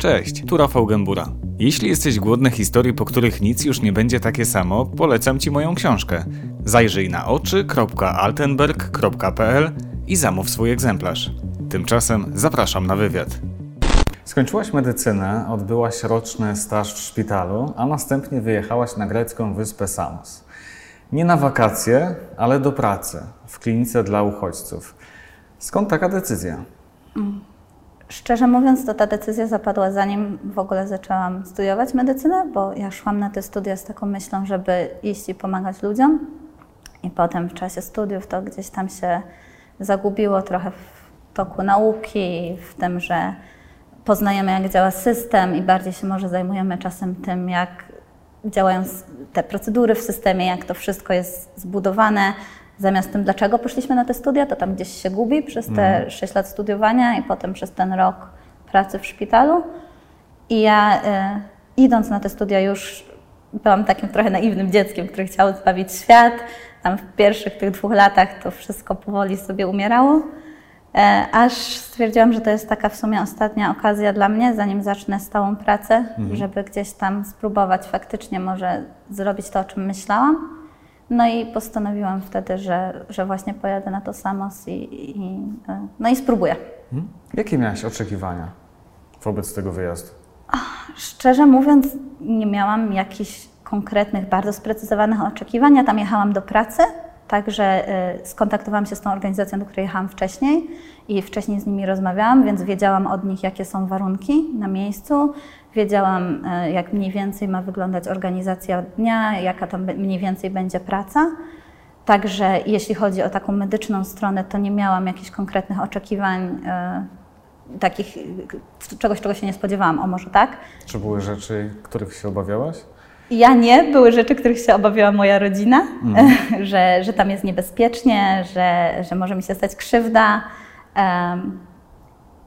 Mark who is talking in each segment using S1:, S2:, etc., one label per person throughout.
S1: Cześć, tu Rafał Gębura. Jeśli jesteś głodny historii, po których nic już nie będzie takie samo, polecam Ci moją książkę. Zajrzyj na oczy.altenberg.pl i zamów swój egzemplarz. Tymczasem zapraszam na wywiad. Skończyłaś medycynę, odbyłaś roczny staż w szpitalu, a następnie wyjechałaś na grecką wyspę Samos. Nie na wakacje, ale do pracy w klinice dla uchodźców. Skąd taka decyzja?
S2: Szczerze mówiąc, to ta decyzja zapadła zanim w ogóle zaczęłam studiować medycynę, bo ja szłam na te studia z taką myślą, żeby iść i pomagać ludziom. I potem w czasie studiów to gdzieś tam się zagubiło trochę w toku nauki, w tym, że poznajemy, jak działa system i bardziej się może zajmujemy czasem tym, jak działają te procedury w systemie, jak to wszystko jest zbudowane. Zamiast tym, dlaczego poszliśmy na te studia, to tam gdzieś się gubi przez te
S1: Mhm.
S2: 6 lat studiowania i potem przez ten rok pracy w szpitalu. I ja y, idąc na te studia już byłam takim trochę naiwnym dzieckiem, który chciał zbawić świat. Tam w pierwszych tych dwóch latach to wszystko powoli sobie umierało. E, aż stwierdziłam, że to jest taka w sumie ostatnia okazja dla mnie, zanim zacznę stałą pracę, żeby gdzieś tam spróbować faktycznie może zrobić to, o czym myślałam. No i postanowiłam wtedy, że, że właśnie pojadę na to Samos i, i, e, no i spróbuję.
S1: Mhm. Jakie miałaś oczekiwania wobec tego wyjazdu?
S2: Szczerze mówiąc, nie miałam jakichś konkretnych, bardzo sprecyzowanych oczekiwań. Ja tam jechałam do pracy, także y, skontaktowałam się z tą organizacją, do której jechałam wcześniej i wcześniej z nimi rozmawiałam, więc wiedziałam od nich, jakie są warunki na miejscu. Wiedziałam, y, jak mniej więcej ma wyglądać organizacja dnia, jaka tam mniej więcej będzie praca. Także jeśli chodzi o taką medyczną stronę, to nie miałam jakichś konkretnych oczekiwań, y, takich, y, czegoś, czego się nie spodziewałam, o może tak.
S1: Czy były rzeczy, których się obawiałaś?
S2: Ja nie, były rzeczy, których się obawiała moja rodzina, że, że tam jest niebezpiecznie, że, że może mi się stać krzywda.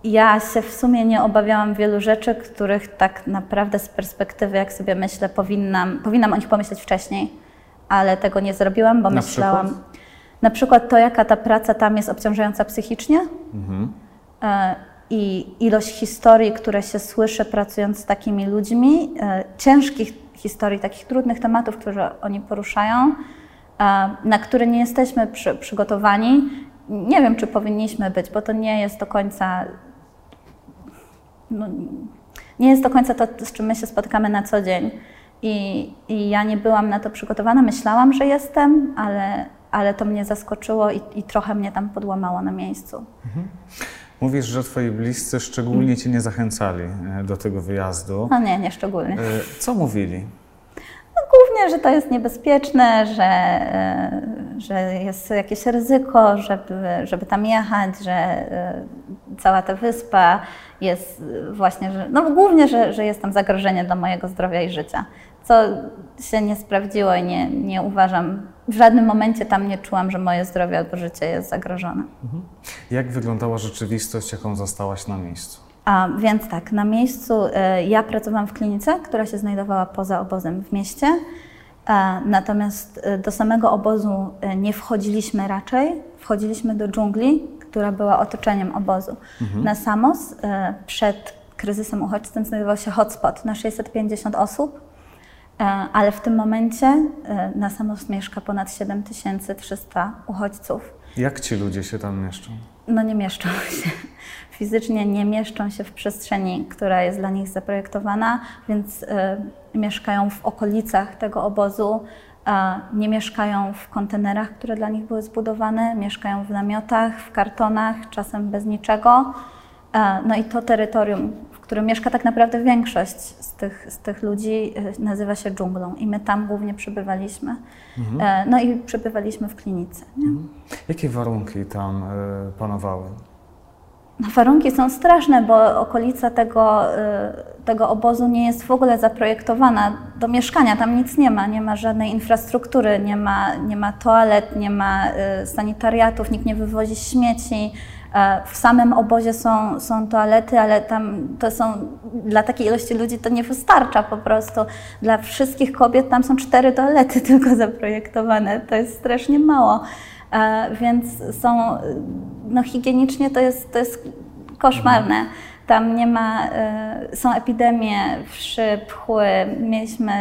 S2: Ja się w sumie nie obawiałam wielu rzeczy, których tak naprawdę z perspektywy, jak sobie myślę, powinnam, powinnam o nich pomyśleć wcześniej, ale tego nie zrobiłam, bo
S1: Na
S2: myślałam.
S1: przykład?
S2: Na przykład to, jaka ta praca tam jest obciążająca psychicznie. E, I ilość historii, które się słyszy pracując z takimi ludźmi, e, ciężkich historii, takich trudnych tematów, które oni poruszają, e, na które nie jesteśmy przy, przygotowani. Nie wiem, czy powinniśmy być, bo to nie jest do końca. No, nie jest do końca to, z czym my się spotykamy na co dzień. I, I ja nie byłam na to przygotowana. Myślałam, że jestem, ale, ale to mnie zaskoczyło i, i trochę mnie tam podłamało na miejscu.
S1: Mówisz, że twoi bliscy szczególnie cię nie zachęcali e, do tego wyjazdu.
S2: No nie, nie szczególnie.
S1: E, Co mówili?
S2: No, głównie, że to jest niebezpieczne, że, e, że jest jakieś ryzyko, żeby, żeby tam jechać, że e, cała ta wyspa jest właśnie, że, no głównie, że, że jest tam zagrożenie dla mojego zdrowia i życia, co się nie sprawdziło i nie, nie uważam, w żadnym momencie tam nie czułam, że moje zdrowie albo życie jest zagrożone.
S1: Jak wyglądała rzeczywistość, jaką zastałaś na miejscu?
S2: A więc tak, na miejscu e, ja pracowałam w klinice, która się znajdowała poza obozem w mieście. E, Natomiast e, do samego obozu e, nie wchodziliśmy raczej. Wchodziliśmy do dżungli, która była otoczeniem obozu. Na Samos przed kryzysem uchodźczym znajdował się hotspot na 650 osób, e, ale w tym momencie na Samos mieszka ponad 7300 uchodźców
S1: Jak ci ludzie się tam mieszczą?
S2: no nie mieszczą się. Fizycznie nie mieszczą się w przestrzeni, która jest dla nich zaprojektowana, więc y, mieszkają w okolicach tego obozu, nie mieszkają w kontenerach, które dla nich były zbudowane, mieszkają w namiotach, w kartonach, czasem bez niczego. E, No i to terytorium, w którym mieszka tak naprawdę większość z tych, z tych ludzi, y, nazywa się dżunglą i my tam głównie przebywaliśmy. E, No i przebywaliśmy w klinice. Nie?
S1: Jakie warunki tam e, panowały?
S2: No, Warunki są straszne, bo okolica tego, y, tego obozu nie jest w ogóle zaprojektowana do mieszkania. Tam nic nie ma, nie ma żadnej infrastruktury, nie ma, nie ma toalet, nie ma y, sanitariatów, nikt nie wywozi śmieci. E, W samym obozie są, są toalety, ale tam to są dla takiej ilości ludzi to nie wystarcza po prostu. Dla wszystkich kobiet tam są cztery toalety tylko zaprojektowane. To jest strasznie mało. E, Więc są, no higienicznie to jest, to jest koszmarne. Tam nie ma, y, są epidemie wszy, pchły, mieliśmy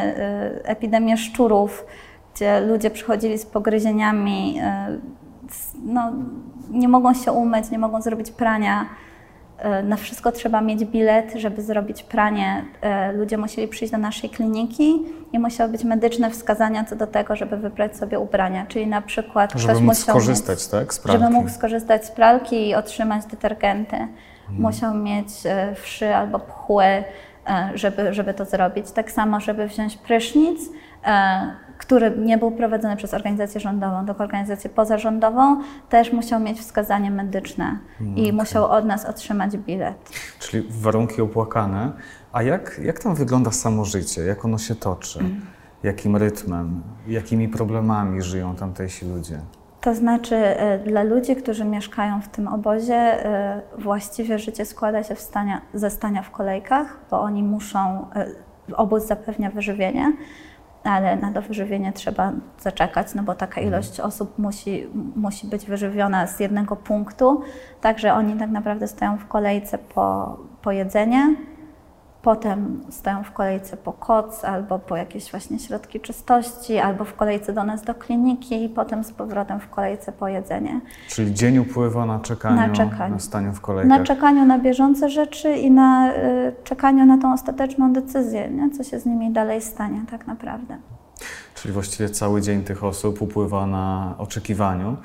S2: y, epidemię szczurów, gdzie ludzie przychodzili z pogryzieniami, no, nie mogą się umyć, nie mogą zrobić prania. Na wszystko trzeba mieć bilet, żeby zrobić pranie. Ludzie musieli przyjść do naszej kliniki i musiały być medyczne wskazania co do tego, żeby wybrać sobie ubrania. Czyli na przykład
S1: żeby
S2: ktoś
S1: móc
S2: musiał
S1: skorzystać
S2: mieć,
S1: tak, z pralki.
S2: Żeby mógł skorzystać z pralki i otrzymać detergenty. Musiał mieć e, wszy albo pchły, e, żeby, żeby to zrobić. Tak samo, żeby wziąć prysznic, e, który nie był prowadzony przez organizację rządową, tylko organizację pozarządową, też musiał mieć wskazanie medyczne i musiał od nas otrzymać bilet.
S1: Czyli warunki opłakane. A jak, jak tam wygląda samo życie? Jak ono się toczy? Jakim rytmem? Jakimi problemami żyją tamtejsi ludzie?
S2: To znaczy, e, dla ludzi, którzy mieszkają w tym obozie, e, właściwie życie składa się w stania, ze stania w kolejkach, bo oni muszą, e, obóz zapewnia wyżywienie, ale na to wyżywienie trzeba zaczekać, no bo taka ilość osób musi, musi być wyżywiona z jednego punktu, także oni tak naprawdę stoją w kolejce po, po jedzenie, Potem stoją w kolejce po koc albo po jakieś właśnie środki czystości, albo w kolejce do nas do kliniki i potem z powrotem w kolejce po jedzenie.
S1: Czyli dzień upływa na czekaniu, na, czekaniu. na staniu w kolejkach.
S2: Na czekaniu na bieżące rzeczy i na y, czekaniu na tą ostateczną decyzję, nie? co się z nimi dalej stanie tak naprawdę.
S1: Czyli właściwie cały dzień tych osób upływa na oczekiwaniu.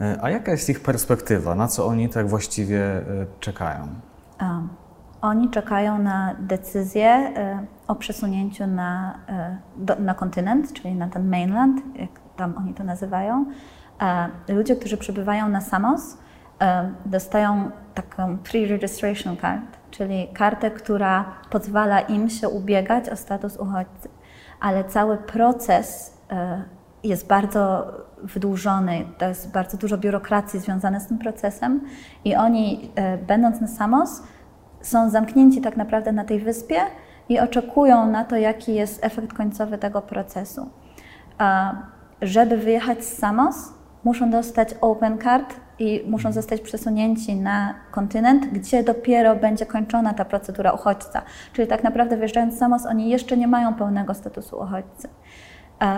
S1: Y, a jaka jest ich perspektywa? Na co oni tak właściwie y, czekają? Um.
S2: Oni czekają na decyzję e, o przesunięciu na, e, na kontynent, czyli na ten mainland, jak tam oni to nazywają. E, ludzie, którzy przybywają na Samos, dostają taką pre-registration card, czyli kartę, która pozwala im się ubiegać o status uchodźcy. Ale cały proces jest bardzo wydłużony, to jest bardzo dużo biurokracji związane z tym procesem i oni, będąc na Samos, są zamknięci tak naprawdę na tej wyspie i oczekują na to, jaki jest efekt końcowy tego procesu. Żeby wyjechać z Samos, muszą dostać open card i muszą zostać przesunięci na kontynent, gdzie dopiero będzie kończona ta procedura uchodźca. Czyli tak naprawdę wyjeżdżając z Samos, oni jeszcze nie mają pełnego statusu uchodźcy.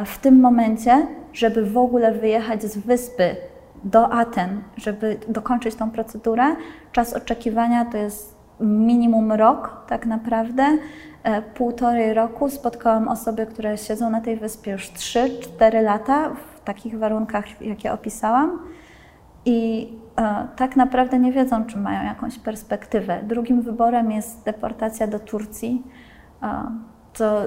S2: W tym momencie, żeby w ogóle wyjechać z wyspy do Aten, żeby dokończyć tą procedurę, czas oczekiwania to jest minimum rok tak naprawdę, e, półtorej roku spotkałam osoby, które siedzą na tej wyspie już 3-4 lata w takich warunkach, jakie opisałam i e, tak naprawdę nie wiedzą, czy mają jakąś perspektywę. Drugim wyborem jest deportacja do Turcji, e, co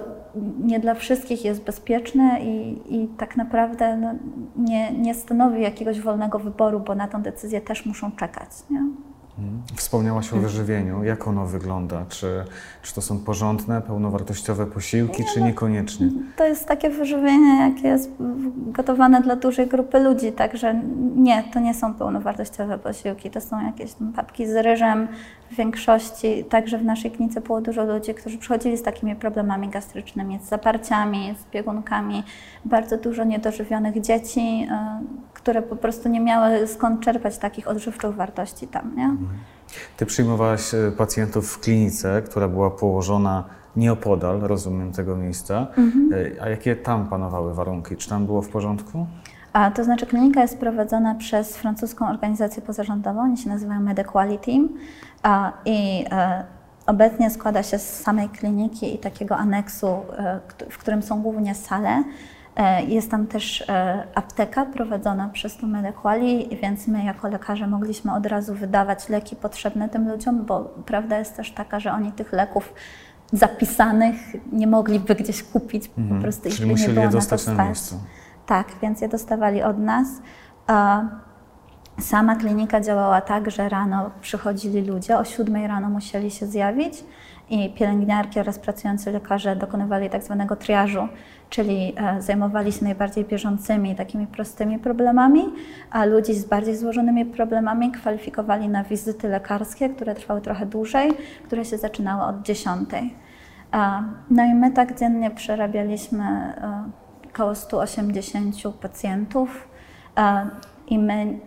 S2: nie dla wszystkich jest bezpieczne i, i tak naprawdę no, nie, nie stanowi jakiegoś wolnego wyboru, bo na tą decyzję też muszą czekać. Nie?
S1: Mhm. Wspomniałaś o wyżywieniu. Jak ono wygląda? Czy, czy to są porządne, pełnowartościowe posiłki, czy niekoniecznie?
S2: To jest takie wyżywienie, jakie jest gotowane dla dużej grupy ludzi, także nie, to nie są pełnowartościowe posiłki. To są jakieś papki z ryżem w większości. Także w naszej klinice było dużo ludzi, którzy przychodzili z takimi problemami gastrycznymi, z zaparciami, z biegunkami. Bardzo dużo niedożywionych dzieci, y, które po prostu nie miały skąd czerpać takich odżywczych wartości tam. Nie?
S1: Ty przyjmowałaś e, pacjentów w klinice, która była położona nieopodal, rozumiem, tego miejsca. Mhm. E, a jakie tam panowały warunki? Czy tam było w porządku?
S2: A, to znaczy klinika jest prowadzona przez francuską organizację pozarządową, oni się nazywają MedEquality a, i e, obecnie składa się z samej kliniki i takiego aneksu, e, w którym są głównie sale. E, jest tam też e, apteka prowadzona przez tą Medequali, więc my jako lekarze mogliśmy od razu wydawać leki potrzebne tym ludziom, bo prawda jest też taka, że oni tych leków zapisanych nie mogliby gdzieś kupić,
S1: mhm. po prostu Czyli ich nie było je dostać na, to na miejscu.
S2: Tak, więc je dostawali od nas. Sama klinika działała tak, że rano przychodzili ludzie, o 7 rano musieli się zjawić i pielęgniarki oraz pracujący lekarze dokonywali tak zwanego triażu, czyli e, zajmowali się najbardziej bieżącymi, takimi prostymi problemami, a ludzi z bardziej złożonymi problemami kwalifikowali na wizyty lekarskie, które trwały trochę dłużej, które się zaczynały od 10. No i my tak dziennie przerabialiśmy e, około 180 pacjentów i my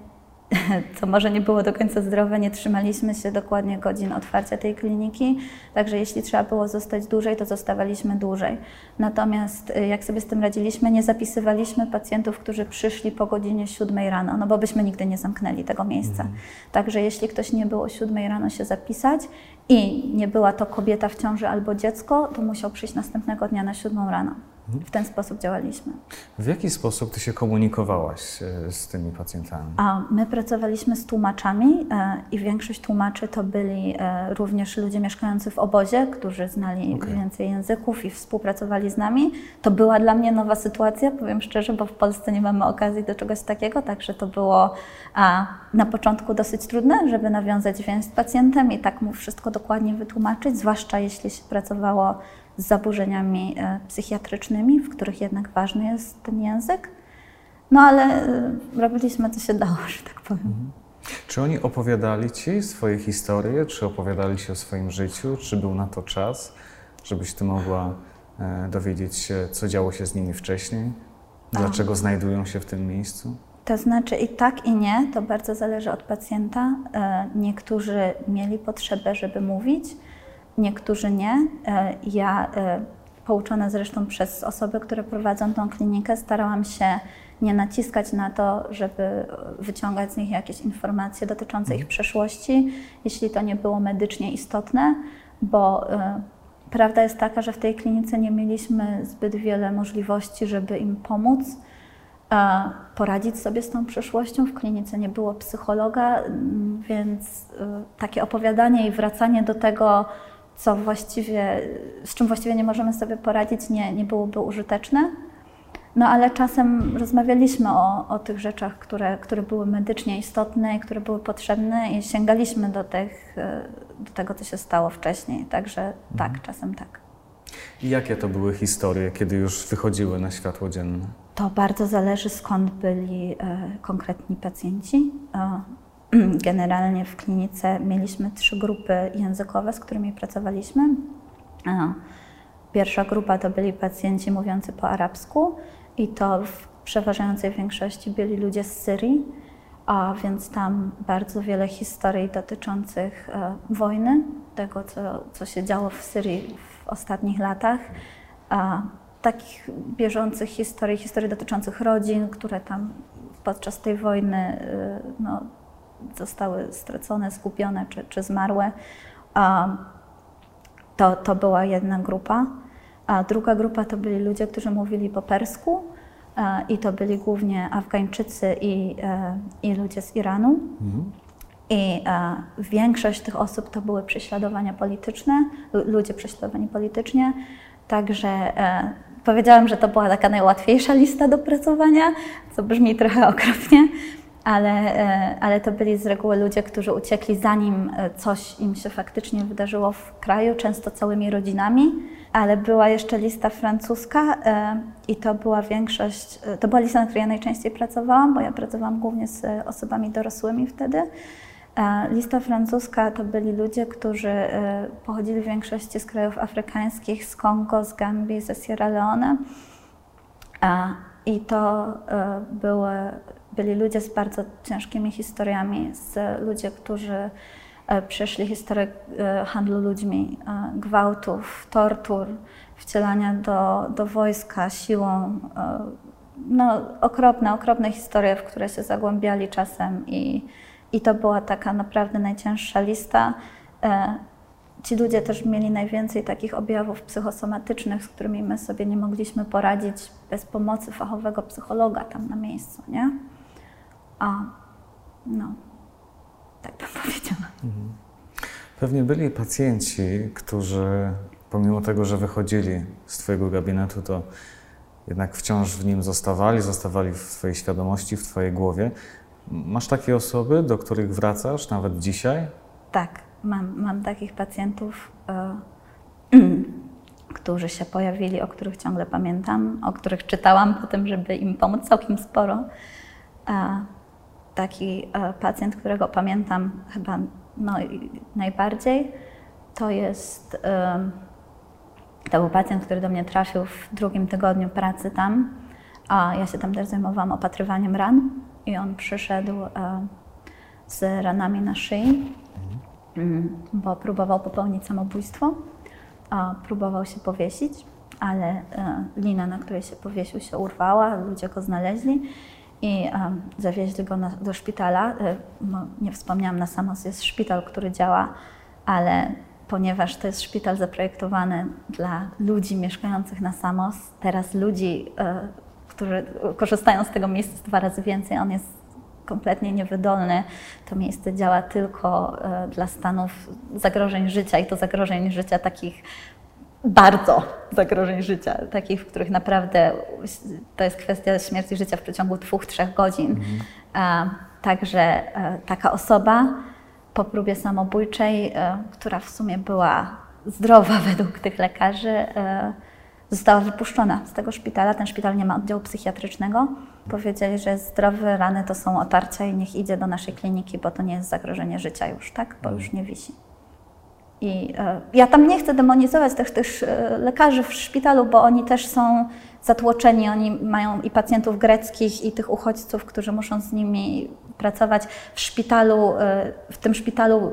S2: co może nie było do końca zdrowe, nie trzymaliśmy się dokładnie godzin otwarcia tej kliniki, także jeśli trzeba było zostać dłużej, to zostawaliśmy dłużej. Natomiast y, jak sobie z tym radziliśmy, nie zapisywaliśmy pacjentów, którzy przyszli po godzinie 7 rano, no bo byśmy nigdy nie zamknęli tego miejsca. Mhm. Także jeśli ktoś nie był o 7 rano się zapisać i nie była to kobieta w ciąży albo dziecko, to musiał przyjść następnego dnia na 7 rano. W ten sposób działaliśmy.
S1: W jaki sposób ty się komunikowałaś e, z tymi pacjentami?
S2: A my pracowaliśmy z tłumaczami e, i większość tłumaczy to byli e, również ludzie mieszkający w obozie, którzy znali okay. więcej języków i współpracowali z nami. To była dla mnie nowa sytuacja, powiem szczerze, bo w Polsce nie mamy okazji do czegoś takiego, także to było na początku dosyć trudne, żeby nawiązać więź z pacjentem i tak mu wszystko dokładnie wytłumaczyć, zwłaszcza jeśli się pracowało z zaburzeniami e, psychiatrycznymi, w których jednak ważny jest ten język. No ale e, robiliśmy co się dało, że tak powiem. Mhm.
S1: Czy oni opowiadali Ci swoje historie, czy opowiadali Ci o swoim życiu, czy był na to czas, żebyś Ty mogła e, dowiedzieć się, co działo się z nimi wcześniej, dlaczego A. znajdują się w tym miejscu?
S2: To znaczy i tak, i nie, to bardzo zależy od pacjenta. Niektórzy mieli potrzebę, żeby mówić, niektórzy nie. E, ja, e, pouczona zresztą przez osoby, które prowadzą tą klinikę, starałam się nie naciskać na to, żeby wyciągać z nich jakieś informacje dotyczące ich mhm. przeszłości, jeśli to nie było medycznie istotne, bo e, prawda jest taka, że w tej klinice nie mieliśmy zbyt wiele możliwości, żeby im pomóc poradzić sobie z tą przeszłością. W klinice nie było psychologa, więc takie opowiadanie i wracanie do tego, co właściwie, z czym właściwie nie możemy sobie poradzić, nie, nie byłoby użyteczne. No ale czasem rozmawialiśmy o, o tych rzeczach, które, które były medycznie istotne i które były potrzebne i sięgaliśmy do, tych, do tego, co się stało wcześniej. Także mhm. tak, czasem tak.
S1: I jakie to były historie, kiedy już wychodziły na światło dzienne?
S2: To bardzo zależy skąd byli e, konkretni pacjenci. E, generalnie w klinice mieliśmy trzy grupy językowe, z którymi pracowaliśmy. Pierwsza grupa to byli pacjenci mówiący po arabsku i to w przeważającej większości byli ludzie z Syrii, a więc tam bardzo wiele historii dotyczących e, wojny, tego co, co się działo w Syrii w ostatnich latach. Takich bieżących historii, historii dotyczących rodzin, które tam podczas tej wojny e, no, zostały stracone, zgubione czy, czy zmarłe. To, to była jedna grupa. A druga grupa to byli ludzie, którzy mówili po persku i to byli głównie Afgańczycy i, e, i ludzie z Iranu. Mhm. I e, większość tych osób to były prześladowania polityczne, ludzie prześladowani politycznie. Także e, powiedziałam, że to była taka najłatwiejsza lista do pracowania, co brzmi trochę okropnie, ale, e, ale to byli z reguły ludzie, którzy uciekli zanim e, coś im się faktycznie wydarzyło w kraju, często całymi rodzinami. Ale była jeszcze lista francuska e, i to była większość, to była lista, na której ja najczęściej pracowałam, bo ja pracowałam głównie z osobami dorosłymi wtedy. Lista francuska to byli ludzie, którzy pochodzili w większości z krajów afrykańskich, z Kongo, z Gambii, ze Sierra Leone. I to były byli ludzie z bardzo ciężkimi historiami, z ludzie, którzy e, przeszli historię e, handlu ludźmi, e, gwałtów, tortur, wcielania do, do wojska siłą. No, okropne, okropne historie, w które się zagłębiali czasem i, i to była taka naprawdę najcięższa lista. Ci ludzie też mieli najwięcej takich objawów psychosomatycznych, z którymi my sobie nie mogliśmy poradzić bez pomocy fachowego psychologa tam na miejscu, nie? A no, tak bym powiedziała. Mhm.
S1: Pewnie byli pacjenci, którzy pomimo tego, że wychodzili z Twojego gabinetu, to jednak wciąż w nim zostawali, zostawali w Twojej świadomości, w Twojej głowie. Masz takie osoby, do których wracasz nawet dzisiaj?
S2: Tak, mam, mam takich pacjentów, y, którzy się pojawili, o których ciągle pamiętam, o których czytałam po tym, żeby im pomóc całkiem sporo. Y, taki e, pacjent, którego pamiętam chyba no, najbardziej, to jest to był pacjent, który do mnie trafił w drugim tygodniu pracy tam, a ja się tam też zajmowałam opatrywaniem ran i on przyszedł, e, z ranami na szyi, mm, bo próbował popełnić samobójstwo, próbował się powiesić, ale e, lina, na której się powiesił, się urwała, ludzie go znaleźli i um, zawieźli go na, do szpitala. E, no, nie wspomniałam, na Samos jest szpital, który działa, ale ponieważ to jest szpital zaprojektowany dla ludzi mieszkających na Samos, teraz ludzi, e, którzy korzystają z tego miejsca dwa razy więcej, on jest kompletnie niewydolny. To miejsce działa tylko e, dla stanów zagrożeń życia i to zagrożeń życia takich bardzo zagrożeń życia, takich, w których naprawdę to jest kwestia śmierci życia w przeciągu dwóch, trzech godzin. Mhm. Także e, taka osoba po próbie samobójczej, e, która w sumie była zdrowa według tych lekarzy, e, została wypuszczona z tego szpitala. Ten szpital nie ma oddziału psychiatrycznego. Powiedzieli, że zdrowe rany to są otarcia i niech idzie do naszej kliniki, bo to nie jest zagrożenie życia już, tak? Bo już nie wisi. I e, ja tam nie chcę demonizować też, też e, lekarzy w szpitalu, bo oni też są zatłoczeni, oni mają i pacjentów greckich, i tych uchodźców, którzy muszą z nimi pracować w szpitalu, e, w tym szpitalu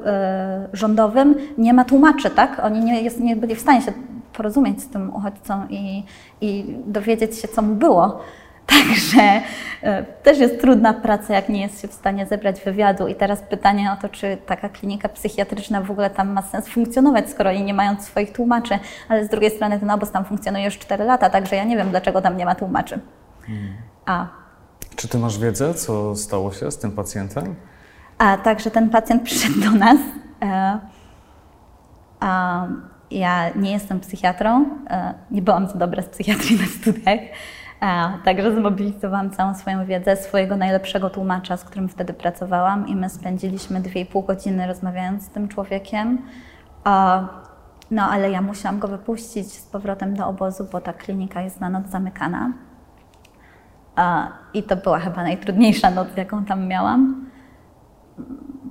S2: rządowym. Nie ma tłumaczy, tak? Oni nie, jest, nie byli w stanie się porozumieć z tym uchodźcą i, i dowiedzieć się, co mu było. Także e, też jest trudna praca, jak nie jest się w stanie zebrać wywiadu. I teraz pytanie o to, czy taka klinika psychiatryczna w ogóle tam ma sens funkcjonować, skoro oni nie mają swoich tłumaczy. Ale z drugiej strony ten obóz tam funkcjonuje już 4 lata, także ja nie wiem, dlaczego tam nie ma tłumaczy. Hmm.
S1: A. Czy ty masz wiedzę, co stało się z tym pacjentem?
S2: A także ten pacjent przyszedł do nas. E, a, ja nie jestem psychiatrą, e, nie byłam za dobra z psychiatrii na studiach. Także zmobilizowałam całą swoją wiedzę, swojego najlepszego tłumacza, z którym wtedy pracowałam i my spędziliśmy dwie i pół godziny rozmawiając z tym człowiekiem. No ale ja musiałam go wypuścić z powrotem do obozu, bo ta klinika jest na noc zamykana. I to była chyba najtrudniejsza noc, jaką tam miałam.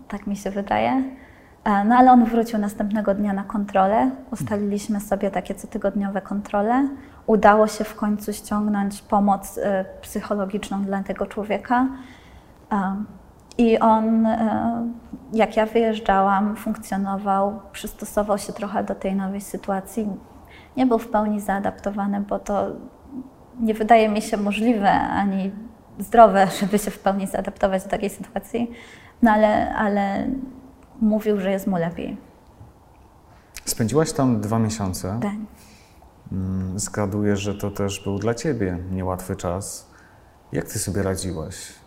S2: Tak mi się wydaje. No ale on wrócił następnego dnia na kontrolę. Ustaliliśmy sobie takie cotygodniowe kontrole. Udało się w końcu ściągnąć pomoc y, psychologiczną dla tego człowieka. I on, y, jak ja wyjeżdżałam, funkcjonował, przystosował się trochę do tej nowej sytuacji. Nie był w pełni zaadaptowany, bo to nie wydaje mi się możliwe ani zdrowe, żeby się w pełni zaadaptować do takiej sytuacji. No ale, ale mówił, że jest mu lepiej.
S1: Spędziłaś tam dwa miesiące.
S2: Tak.
S1: Mm, zgaduję, że to też był dla ciebie niełatwy czas. Jak ty sobie radziłaś?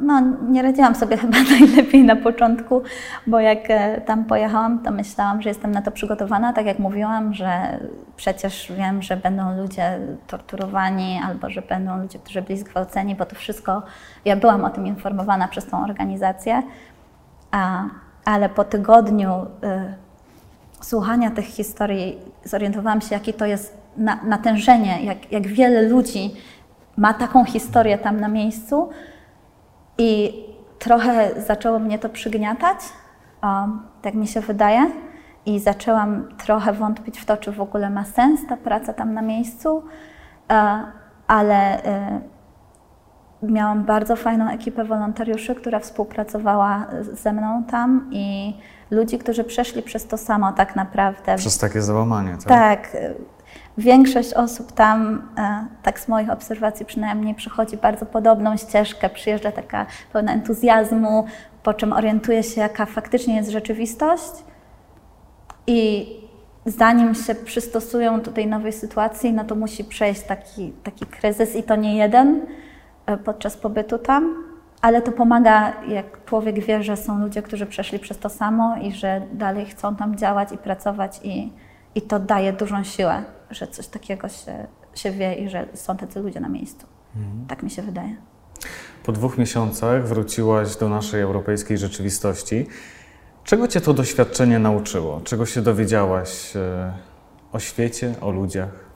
S2: No, nie radziłam sobie chyba najlepiej na początku, bo jak e, tam pojechałam, to myślałam, że jestem na to przygotowana. Tak jak mówiłam, że przecież wiem, że będą ludzie torturowani albo że będą ludzie, którzy byli zgwałceni, bo to wszystko, ja byłam o tym informowana przez tą organizację. A, ale po tygodniu y, słuchania tych historii zorientowałam się, jakie to jest na, natężenie, jak, jak wiele ludzi ma taką historię tam na miejscu. I trochę zaczęło mnie to przygniatać, tak mi się wydaje. I zaczęłam trochę wątpić w to, czy w ogóle ma sens ta praca tam na miejscu, e, ale y, miałam bardzo fajną ekipę wolontariuszy, która współpracowała ze mną tam i ludzi, którzy przeszli przez to samo tak naprawdę.
S1: Przez takie załamanie, tak?
S2: Tak. Większość osób tam, e, tak z moich obserwacji przynajmniej, przechodzi bardzo podobną ścieżkę, przyjeżdża taka pełna entuzjazmu, po czym orientuje się, jaka faktycznie jest rzeczywistość i zanim się przystosują do tej nowej sytuacji, no to musi przejść taki, taki kryzys i to nie jeden. E, podczas pobytu tam, ale to pomaga, jak człowiek wie, że są ludzie, którzy przeszli przez to samo i że dalej chcą tam działać i pracować i, i to daje dużą siłę, że coś takiego się, się wie i że są tacy ludzie na miejscu. Mhm. Tak mi się wydaje.
S1: Po dwóch miesiącach wróciłaś do naszej europejskiej rzeczywistości. Czego Cię to doświadczenie nauczyło? Czego się dowiedziałaś e, o świecie, o ludziach?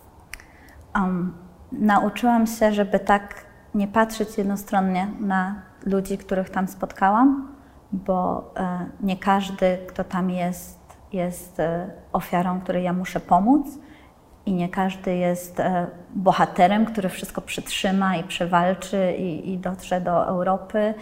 S2: Um, nauczyłam się, żeby tak nie patrzeć jednostronnie na ludzi, których tam spotkałam, bo e, nie każdy, kto tam jest, jest e, ofiarą, której ja muszę pomóc i nie każdy jest e, bohaterem, który wszystko przytrzyma i przewalczy i, i dotrze do Europy.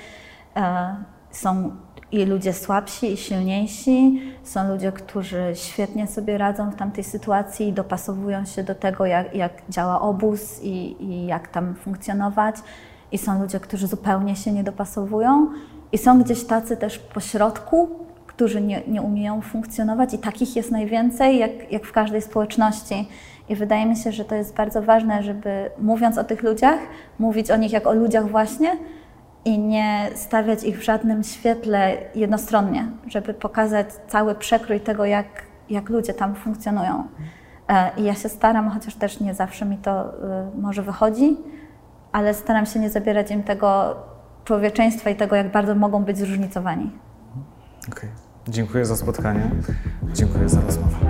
S2: są i ludzie słabsi, i silniejsi. Są ludzie, którzy świetnie sobie radzą w tamtej sytuacji i dopasowują się do tego, jak, jak działa obóz i, i jak tam funkcjonować. I są ludzie, którzy zupełnie się nie dopasowują. I są gdzieś tacy też pośrodku, którzy nie, nie umieją funkcjonować, i takich jest najwięcej, jak, jak w każdej społeczności. I wydaje mi się, że to jest bardzo ważne, żeby mówiąc o tych ludziach, mówić o nich jak o ludziach właśnie, i nie stawiać ich w żadnym świetle jednostronnie, żeby pokazać cały przekrój tego, jak, jak ludzie tam funkcjonują. E, I ja się staram, chociaż też nie zawsze mi to y, może wychodzi, ale staram się nie zabierać im tego człowieczeństwa i tego, jak bardzo mogą być zróżnicowani.
S1: Okej. Okay. Dziękuję za spotkanie. Dziękuję za rozmowę.